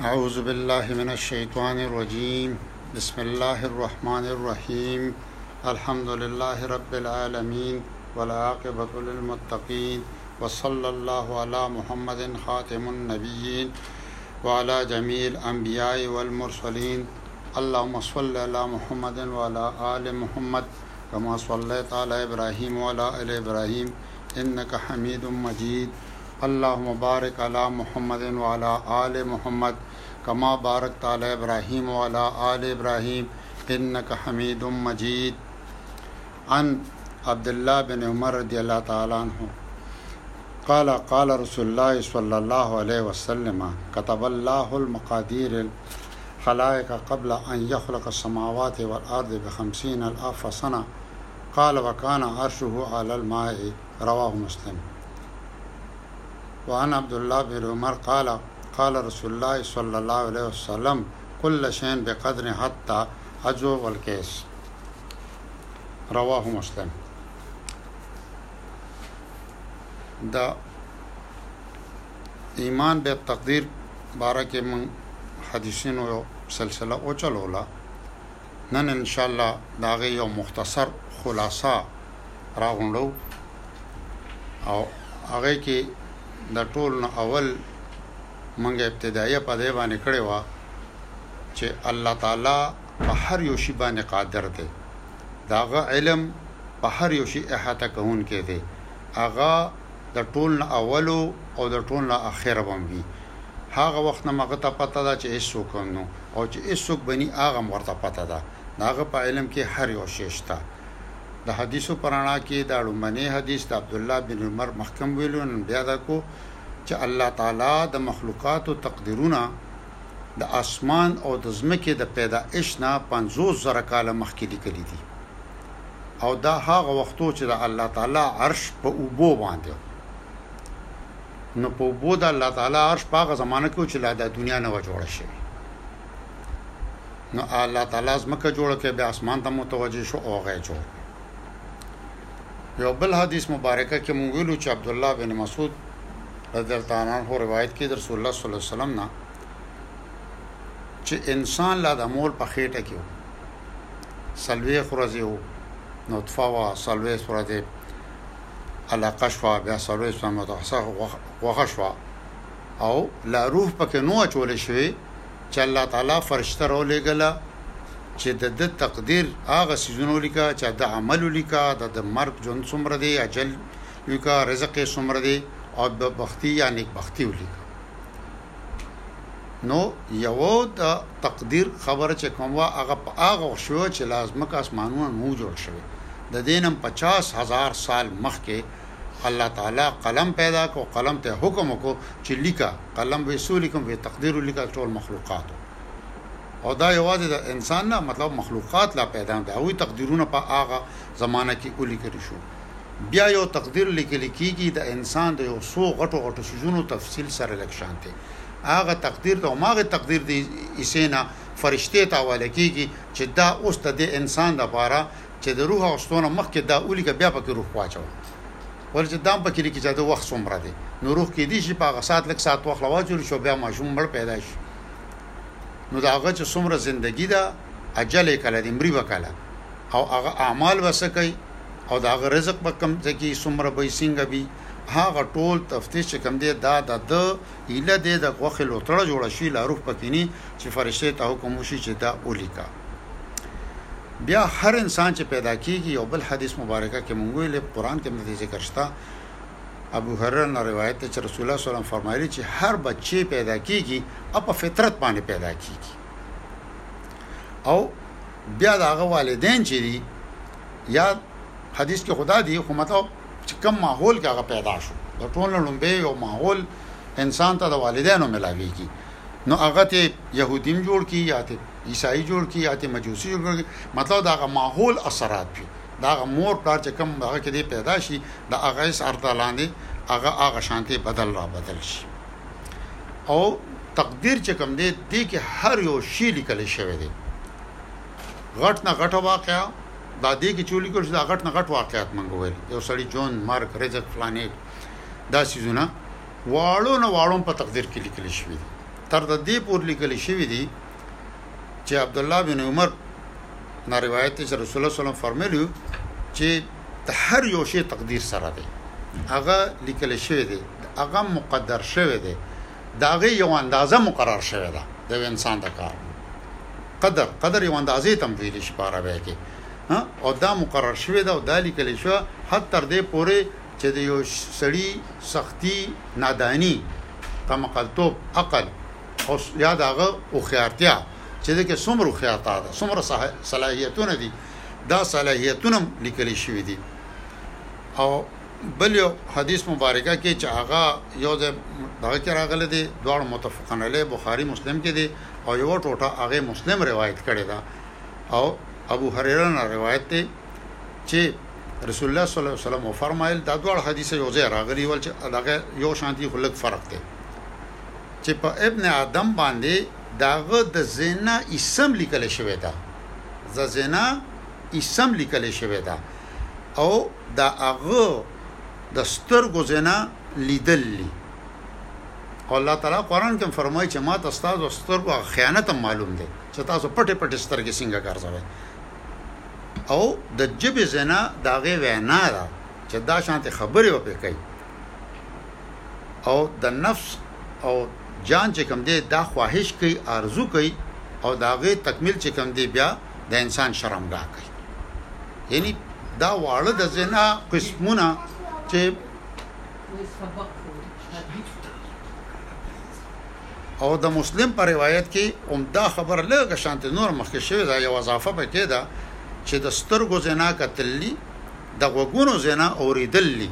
أعوذ بالله من الشيطان الرجيم بسم الله الرحمن الرحيم الحمد لله رب العالمين والعاقبة للمتقين وصلى الله على محمد خاتم النبيين وعلى جميع الأنبياء والمرسلين اللهم صل على محمد وعلى آل محمد كما صليت على إبراهيم وعلى آل إبراهيم انک حمید مجید اللهم بارک علی محمد وعلی آل محمد کما بارکت علی ابراهیم وعلی آل ابراهیم انک حمید مجید عن عبد الله بن عمر رضی الله تعالی عنہ قال قال رسول الله صلی الله علیه وسلم كتب الله المقادير الخلائق قبل ان يخلق السماوات والارض بخمسين الف سنه قال وکان عرشه علی الماء رواه مسلم وعن عبدالله بن عمر قال قال رسول الله صلی الله علیه وسلم کل شین بقدر حتی عجو والکیس رواه مسلم دا ایمان به تقدیر باره کې من حدیثینو سلسله او چلولا نن ان شاء الله د هغې یو مختصر خلاصه راغونډو او هغه کې د ټول نه اول منګه ابتدایه په دې باندې کړې و چې الله تعالی په هر یو شی باندې قادر دی داغه علم په هر یو شی احاطه کوون کې دی هغه د ټول نه اولو او د ټول نه اخر بم وی هغه وخت نه مغه ته پته ده چې هیڅ وکم نو او چې هیڅوک به نی هغه هم ورته پته ده د هغه په علم کې هر یو شی شته د حدیثو په رڼا کې دا ړومبنی حدیث د عبدالله بن عمر مخکم ویلو نن بیا دا کو چې الله تعالی د مخلوقاتو تقدیرونه د اسمان او د ځمکې د پیدایش نه پنځوس زره کاله مخکې لیکلي دي او دا هغه وخت و چې د الله تعالی عرش په اوبو باندې و. نو په اوبو د الله تعالی عرش په هغه زمانه کې چې لا د دنیا نه و جوړه شوی نو الله تعالی زمکه جوړه کې بیا اسمان ته متوجه شو او غې جوړ یو بل حدیث مبارکه کې مونږ ویلو چې عبد الله بن مسعود رضی الله تعالی عنہ روایت کې رسول الله صلی الله علیه وسلم نه چې انسان لا د مور په خېټه کې و سلوي خرزه و نطفه وا سلوي خرزه علاقه شوه بیا څلوېښت څومره متوسه غوښه شوه او لا روح پکې نو اچول شوی چې الله تعالی فرشته راولېږله چې د د تقدیر هغه سيزونه ولیکه چې د عمل ولیکه د د مرګ ژوند څومره دی اجل ولیکه رزق یې څومره دی او د بختی یا نیکبختی ولیکه نو یو د تقدیر خبره چې کوم وا هغه په هغه وخت شو چې لا ځمکه اسمانونه نو جوړ شوي د دینم 50 هزار سال مخکې الله تعالی قلم پیدا کو قلم ته حکم وکړو چې لیکا قلم به سو لیکم به تقدیر لیکا ټول مخلوقات او دا یوازې د انسان نه مطلب مخلوقات لا پیدا دي هغه تقدیرونه په هغه زمانہ کې ولي کړی شو بیا یو تقدیر لیکل کیږي د انسان د یو څو غټو غټو څیزونو تفصیل سره لږ شان دی هغه تقدیر د هماغه تقدیر دی ایسه نه فرشته ته حواله کیږي چې دا اوس د دې انسان د پاره چې د روح او ستونه مخکې دا ولیکه بیا پکې روح واچو ول چې دام پکې لیکي چې د وخت څومره دی نو روح کې دي چې په هغه سات لک سات وخت لواچول شو بیا ماشوم مړ پیدا شي نو دا هغه چې څومره زندگی ده اجل یې کله دی مري به کله او هغه اعمال به څه کوي او د هغه رزق به کم ځای کې څومره به څنګه وي هغه ټول تفتیش چې کم دی دا د د ایله دی د غوښې لوتړه جوړه شي لا روح پکې نه چې فرشته ته حکم وشي چې دا ولیکا بیا هر انسان چې پیدا کیږي یو بل حدیث مبارکه کې مونږ ویل قران کې مده ذکر شته ابو هرره نه روایت ته چې رسول الله صلی الله علیه وسلم فرمایلی چې هر بچی پیدا کیږي اپ فطرت باندې پیدا کیږي او بیا دا هغه والدین چې دي یا حدیث کې خدا دی خو مطلب چې کم ماحول کې هغه پیدا شو د ټول لومبه یو ماحول انسان ته د والدینو ملاويږي نو هغه ته يهودیم جوړ کی یا ته عیسائی جوړ کی یا ته مجوسی جوړ کی مطلب دا هغه ماحول اثرات وي دا هغه مور پلار چې کم هغه کې دی پیدا شي دا هغه سر ته لاندې هغه هغه شانتي بدل را بدل شي او تقدیر چې کوم دی دې کې هر یو شی لیکل شوی دی غټ نه غټ واقعا دا دې کې چولې کوم دا غټ نه غټ واقعیت منګو ویل یو سړی جون مارک رزق فلانه دا سيزونه واړو نه واړو په تقدیر کې لیکل شوی دی تر دې پور لیکل شوی دی چې عبد الله بن عمر نه روایت دی چې رسول الله صلی الله علیه وسلم فرمایلی چې د هر یو شی تقدیر سره دی هغه لیکل شوی دی هغه مقدر شوی دی داغه یو اندازه مقرر شوی ده د انسان د کار قدر قدر یو اندازې تم ویل شي پاره به کې او دا مقرر شوی دا او دا لیکل شو حتی تر دې پورې چې د یو سړی سختی نادانی کمقلتوب عقل او یا داغه اوخیارتیا چې دغه څومره خیاطه ده څومره صلاحیتونه دي دا صلاحیتونه لیکل شوی دي او بل یو حدیث مبارکه کې چې هغه یو د دغه کې راغله دي دواړو متفقن علی بخاری مسلم کې دي او یو ټوټه هغه مسلم روایت کړي دا او ابو هريره نه روایت دی چې رسول الله صلی الله علیه وسلم فرمایل دا دواړه حدیث یو ځای راغلي ول چې دغه یو شانتي خلک فرق دی چې په ابن آدم باندې د هغه د زنا اسم لیکل شوی ده، د زنا اسم لیکل شوی ده او د هغه د سترګو زنا لیدل دي. او الله تعالی قرآن کې فرمایي چې ما ته ستاسو سترګو هغه خیانت هم معلوم دی چې تاسو پټې پټې سترګې څنګه ګرځوئ. او د ژبې زنا د هغې وینا ده چې دا شانتې خبرې به پرې کوي. او د نفس او جان چې کوم دی دا خواهش کوي آرزو کوي او دا غي تکمیل چې کوم دی بیا د انسان شرمګاه کوي یعنی دا واړه د زنا قسمونه چې او د مسلم پر روایت کې هم دا خبر لږه شانته نور مخکې شوی دا یو اضافه پکې ده چې د سترګو زنا کتلی د غوږونو زنا اورېدل دي،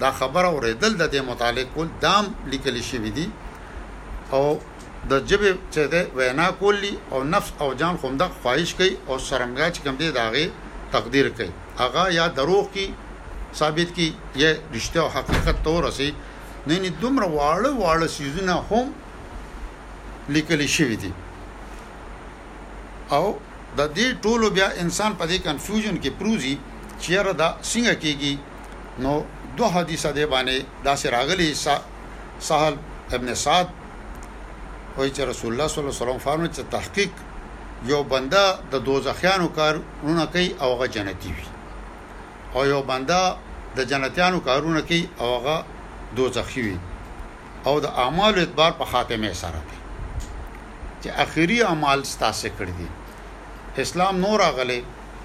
دا خبره اورېدل ده، دې مطالعه کول دا هم لیکل شوي دي او د ژبې چې دی وینا کول دي او نفس او جان خو همدغه خواهش کوي او څرنګه چې کوم دی د هغې تقدیر کوي هغه یا دروغ کړي ثابت کړي یا رښتیا او حقیقت ته ورسي نو یعنې دومره واړه واړه څیزونه هم لیکل شوي دي او د دې ټولو بیا انسان په دې کنفیوژن کې پروزي چې یاره دا څنګه کېږي نو دوه حدیثه دې باندې داسې راغلي سهل ابن سعد وایي چې رسول الله صلی الله علیه وسلم فرمایي چې تحقیق یو بنده د دوزخیانو کارونه کوي او هغه جنتی وي او یو بنده د جنتیانو کارونه کوي او هغه دوزخي وي او د اعمالو اعتبار په خاتمه سره دی چې اخیری اعمال ستاسو کړی دي اسلام نور اغله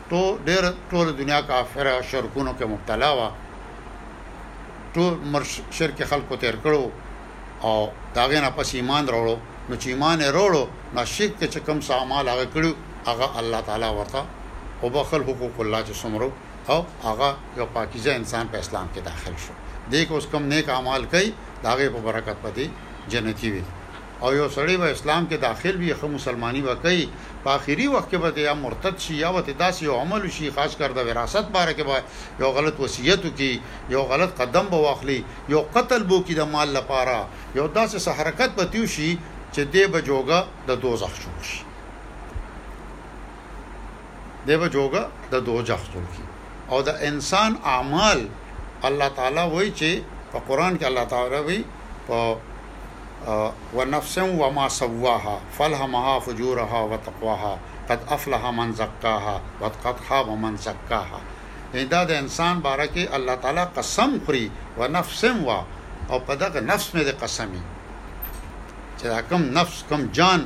ټو ډېر ټول دنیا کافر او شرکونو کې مبتلا و ټول مر شرک خلکو تیر کړو او داغه نه پس ایمان راوړو نو چې ایمان راوړو نو شرک چې کوم سامان هغه کړو هغه الله تعالی ورته او بخل حقوق الله چې سمرو او هغه یو پاکیزه انسان په اسلام کې داخل شو دی که اوس کوم نیک اعمال کوي د هغې په برکت به دی جنتي وي او یو سړی به اسلام کې داخل وي ښه مسلماني به کوي په آخري وخت کې به دی یا مرتد شي یا به داسې یو عمل وشي خاص کر د وراثت باره کې به یو غلط وصیت وکړي یو غلط قدم به واخلي یو قتل به وکړي د مال لپاره یو داسې څه حرکت به ترې وشي چې دی به جوګه د دوزخ جوړ شي دی به جوګه د دوزخ جوړ کی او د انسان اعمال الله تعالی وای چې په قران کې الله تعالی وی په ونفس وما سواها فلهمها فجورها وتقواها قد افلح من زکاها وقد خاب من زکاها یعنی دا د انسان باره کې الله تعالی قسم خوري ونفس وا او په دغه نفس مې د قسمي چې دا کم نفس کم جان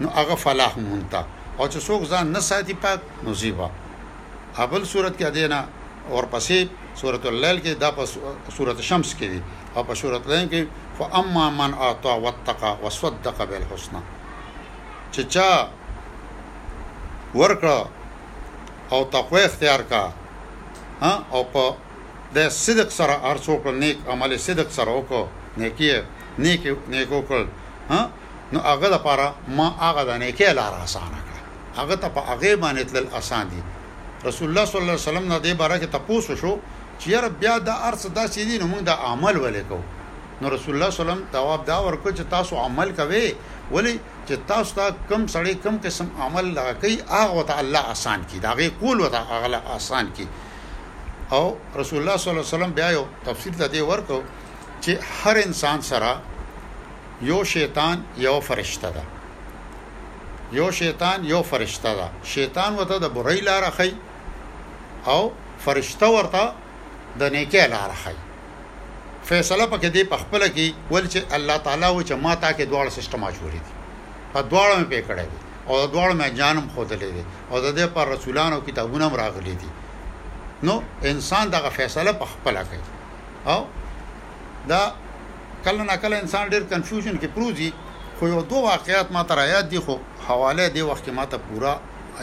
نو هغه فلاح مونتا او چې څوک ځان نه ساتي پاک نو زیبا ابل صورت کې دینا اور پسې سورۃ الليل کې دا په سورۃ شمس کې دي او په سورۃ الليل کې فاما من اعطى واتقى وصدق بالحسنى چې چا ورکړه او تقوا اختیار کا او په د صدق سره ارڅو کړ نیک عمل صدق سره وکړو نیکی نیک نیکو کړ نو هغه لپاره ما هغه د نیکه لار آسانه کړه هغه ته په هغه باندې تلل آسان دي رسول الله صلی الله علیه وسلم نه دې باره کې تاسو شو چې یاره بیا دا ارڅ داسې دي نو موږ دا عمل ولې کوو نو رسول الله صلی الله علیه وسلم جواب دا ورکړ چې تاسو عمل کوئ ولی چې تاسو ته کم سړی کم قسم عمل لغه کوي هغه وته الله آسان کی دا غي کول وته هغه آسان کی او رسول الله صلی الله علیه وسلم بیا یو تفسیر ته دی ورکو چې هر انسان سره يو شيطان يوه فرشته ده يو شيطان يو فرشته ده شيطان وته د بري لار خي او فرشته ورته د نیکه لار خي فیصله پکې دی په خپل کې ول چې الله تعالی و چې ما تا کې دواړه سیستم اچولې دي په دواړو مې پې کړې دي او د دواړو مې جانم خودلې دي او د دې پر رسولانو کتابونه هم راغلي دي نو انسان دغه فیصله په خپل کوي او دا کله نا کله انسان ډیر کنفیوژن کې پروت وي خو یو دوه واقعات ماته را یاد دي خو حواله دې وخت کې ماته پوره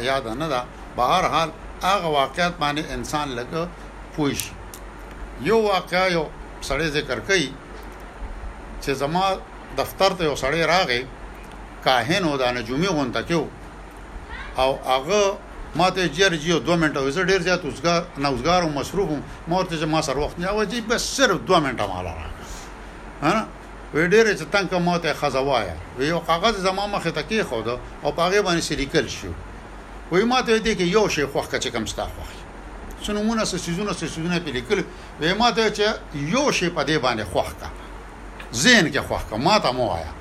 یاده نه ده بهر حال هغه واقعات باندې انسان لکه پوه شي یو واقعا یو سړی ذکر کوي چې زما دفتر ته یو سړی راغی کاهن او د نجومي غونته کې او هغه ماته جیر جیو دوه منټه وې زه ډیر زیات اوسګار نه اوسګار او مصروف وم ما ورته چې ما سره وخت نه و چې بس صرف دوه منټه مال را ها وې ډیر چې تنګ کوم ته خزوایا وې یو کاغذ زما مخ ته کې خو دا او پاغه باندې سلیکل شو وې ماته دې کې یو شی خوخه چې کم ستا خوخه سنمونه سسیزونه سسیزونه په لیکل وې ماته چې یو شی په دې باندې خوخه ذهن کې خوخه ماته مو آیا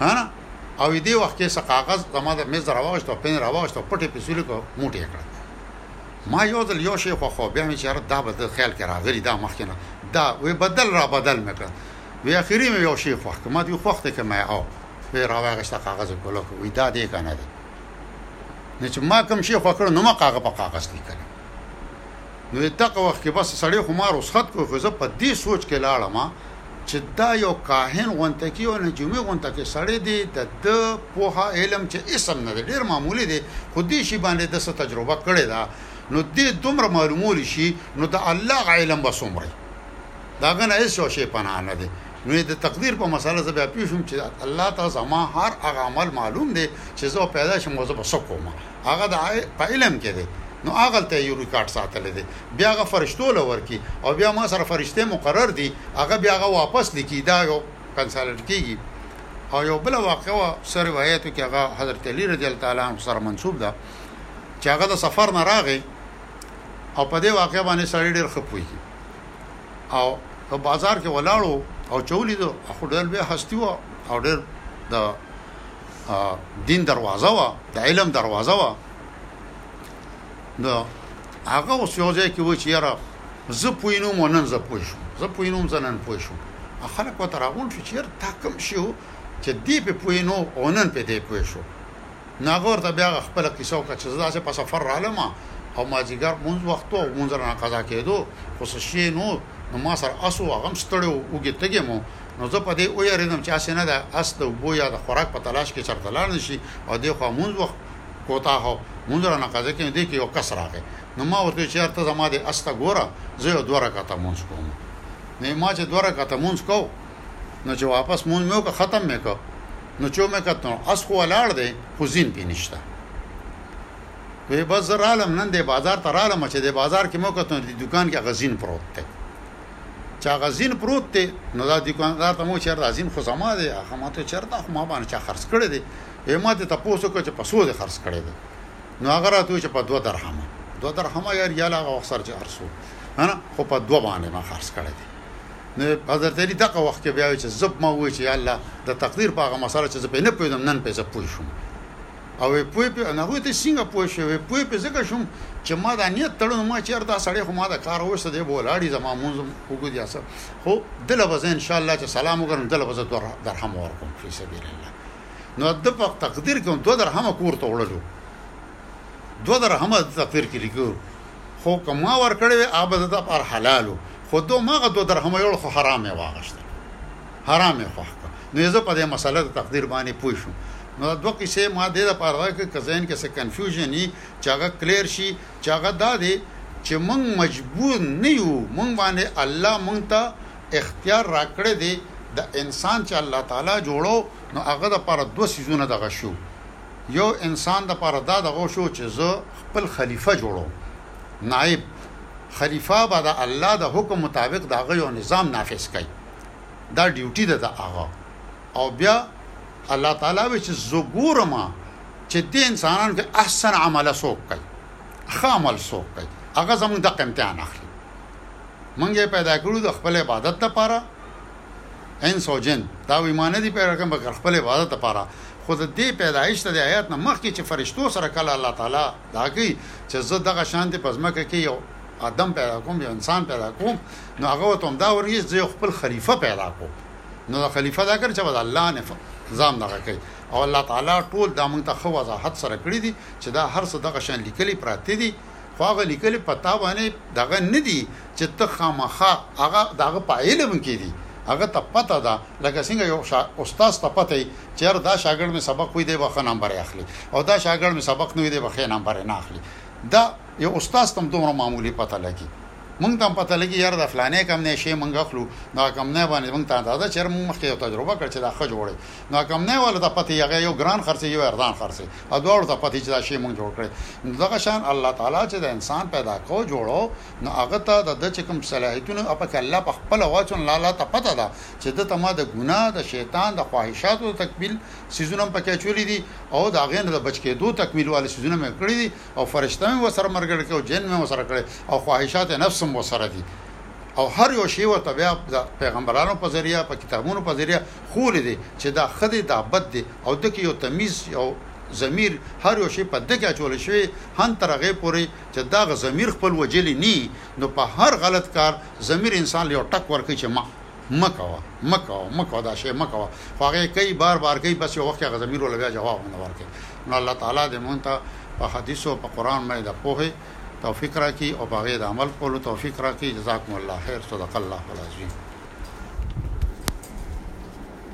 ها او یې دې وخت کې څه کاغذ زما د مېز راوغشت او پېن راوغشت او پټې پسولې په موټې یې کړه. ما یو ځل یو شی خوښو بیا مې چې یاره دا به د خیال کې راغلي دا مخکې نه دا وې بدل را بدل مې کړه وې اخري مې یو شی خوښ کړ ما دوی خوښ دی که مې او وې راوغشته کاغذ یې کولو وې دا دی که نه دی نو چې ما کوم شی خوښ کړ نو ما کاغه په کاغذ لیکل نو دغه وخت کې بس سړی خو ما رخصت کړو خو زه په دې سوچ کې لاړم چې دا یو کاهن غونته کې او نجومي غونته کې سړی دی د د پوها علم چې اسم نه دی ډیر معمولی دی خو دې شي باندې د څه تجربه کړې ده نو دې دومره معلومول شي نو د الله علم به څومره دا غنه هیڅ یو شی پناه نه دی نو د تقدیر په مسله زه بیا پیښوم چې الله تعالی زما هر هغه عمل معلوم دی چې زه پیدا شم او زه به څه کوم هغه د په علم کې دی نو هغلته یو ریکارډ ساتل دي بیا هغه فرشتو لور کی او بیا ما سره فرشته مقرر دي هغه بیا هغه واپس لیکي دا یو کنسلټ کیږي او یو بل واقعو سره روایتو کې هغه حضرت علی رضی الله تعالی عنہ سره منسوب ده چې هغه د سفر نه راغی او په دې واقع باندې سړی ډیر خپوي او په بازار کې ولاړو او چولې دو خو ډېر به هستی و او ډېر د دين دروازه وه د علم دروازه وه نو هغه اوس یو ځای کې و چې یاره زه پوه نوم نن زه پوه شوم زه پوه نوم زه نن پوه شوم خلک وته راغون شو چې یاره تا کوم شی و چې دې په پوه نو او نن په دې پوه شو ناغور ته بیا خپل قصه وکړه چې زه داسې په سفر رالم او ما جګر مونږ وخت او مونږ نه قضا کېدو خو شي نو نو ما سره اسو هغه ستړیو اوګه تګې مو نو زه په دې ویرېدم چې هسې نه د اس د اوبو یا د خوراک په تلاش کې چرته لاړ نه شي او دې خوا مونځ وخت کوتاه او مونځ رانه قضا کړي، دې کې یو کس راغی، نو ما ورته وویل چې یار ته زما دې اس ته ګوره، زه یو دوه رکعته مونځ کوم، نو ما چې دوه رکعته مونځ کړ، نو چې واپس مونځ مې وکړ، ختم مې کړ، نو چې ومې کتل، نو اس خو ولاړ دی، خو زین پې نشته. وی بس زه رالم، نن دې بازار ته رالم، چې دې بازار کې مې وکتل، نو دې دوکان کې هغه زین پروت دی. چې هغه زین پروت دی نو دا دکاندار ته مو چیر دا زین خو زما دی هغه ماته چیر دا خو ما باندې چا خرڅ کړی دی یې ما ته تاسو کو چې په سود خرڅ کړی دی نو هغه راته چې په 2 درهم 2 درهم یا ریال هغه وخت سره چې ارسو نه خو په 2 باندې ما خرڅ کړی دی نو حضرت علی دغه وخت کې بیا چې زب ما وای چې الله د تقدیر په هغه مسله چې زه په نه پوهیدم نن په زه پوه شوم او وې پوه پې نو هغوی ته سنګه پوه شوې وې پوه پې ځکه شوم چې ما دا نیت تړنو ما چې دا سړی خو ما دا کار وسته دی بو لاړی زما مونږ وګو دی اصل خو دله بز ان شاء الله چې سلام وګرم دله بز دور درهم ورکوم فی سبیل الله نو د په تقدیر کې دوه درهم کور ته وړلو دوه درهم د تقدیر کې لیکو خو کما ور کړې اوبه د پر حلالو خو دوه ماغه دوه درهم یو خو حرامه واغشته حرام يې خوښ کړ نو يې زه په دې مسئله د تقدير باندې پوه شوم نو دا دوه قصې ما دې لپاره راکړې که ذهن کې څه کنفیوژن وي چې هغه کلیر شي چې هغه دا دی چې موږ مجبور نه یو موږ باندې الله موږ ته اختیار راکړی دی د انسان چې الله تعالی جوړو نو هغه د لپاره دوه سيزونه دغه شو یو انسان د لپاره دا دغه شو چې زه خپل خلیفه جوړو نائب خلیفہ به د الله د حکم مطابق دغه یو نظام نافذ کړي دا ډیوټی ده د هغه او بیا الله تعالی وی چې زه ګورم چې دې انسانان کې احسن عمل سوک کوي ښه عمل سوک کوي هغه زموږ د امتحان اخلي منګه پیدا کړو د خپل عبادت لپاره انس او جن دا ایمان دي پیدا کوم بغیر خپل عبادت لپاره خود دې پیدایش ته د آیات نه مخکې چې فرشتو سره کله الله تعالی دا کوي چې زه دغه شان دې پزماکه کې یو ادم پیدا کوم یو انسان پیدا کوم نو هغه وته هم دا ورګي چې یو خپل خلیفہ پیدا کوم نو دا خلیفہ دا کړ چې بد الله نه ځان دغه کوي او الله تعالی ټول دا مونږ ته خو وضاحت سره کړی دي چې دا هر څه دغه شان لیکلي پراته دي خو هغه لیکلي پتا باندې دغه نه دي چې ته خامخا هغه دغه په علم کې دي هغه ته پته ده لکه څنګه یو شا... استاد ته پته وي چې هر دا شاګرد مې سبق وي دی به ښه نمبر اخلي او دا شاګرد مې سبق نه وي دی به ښه نمبر نه اخلي دا یو استاد ته هم دومره معمولي پته لګي مونږ ته هم پته لګي یاره د فلانې کمنۍ شی مونږ اخلو دا کمنۍ باندې مونږ ته اندازه چېرې مونږ مخکې یو تجربه کړ چې دا ښه جوړی نو کمنۍ والا ته پته هغه یو ګران خرڅي یو اردان خرڅي او دواړو ته پته چې دا شی مونږ جوړ کړی نو دغه شان الله تعالی چې د انسان پیدا کو جوړو نو هغه ته د د چې کوم صلاحیتونه اپا کې الله په خپل واچون لالا ته پته ده چې د تما د ګناه د شیطان د خواهشاتو تکمیل سيزونه پکې چولې دي او دا غین د بچ کېدو تکمیل والے سيزونه مې کړی دي او فرشته مې ورسره مرګړې کړې او جن مې ورسره کړې او خواهشات نفس هم ورسره دي او هر یو شی ورته بیا د پیغمبرانو په ذریعه په کتابونو په ذریعه خول دي چې دا خدي دا بد دي او دکې یو تمیز یو ضمیر هر یو شی په دکې اچول شوی هن تر هغه پورې چې دا ضمیر خپل وجلی نی نو په هر غلط کار ضمیر انسان له یو ټک ورکوي چې ما مه کوه مه کوه مه کوه دا شی مه کوه خو هغه یې کوي بار بار کوي بس یو وخت هغه ضمیر ورله بیا جواب هم نه ورکوي نو الله تعالی دې مونږ ته په حدیثو او په قرآن باندې د پوهې توفیق راکړي او په هغې د عمل کولو توفیق راکړي جزاکم الله خیر صدق الله العظیم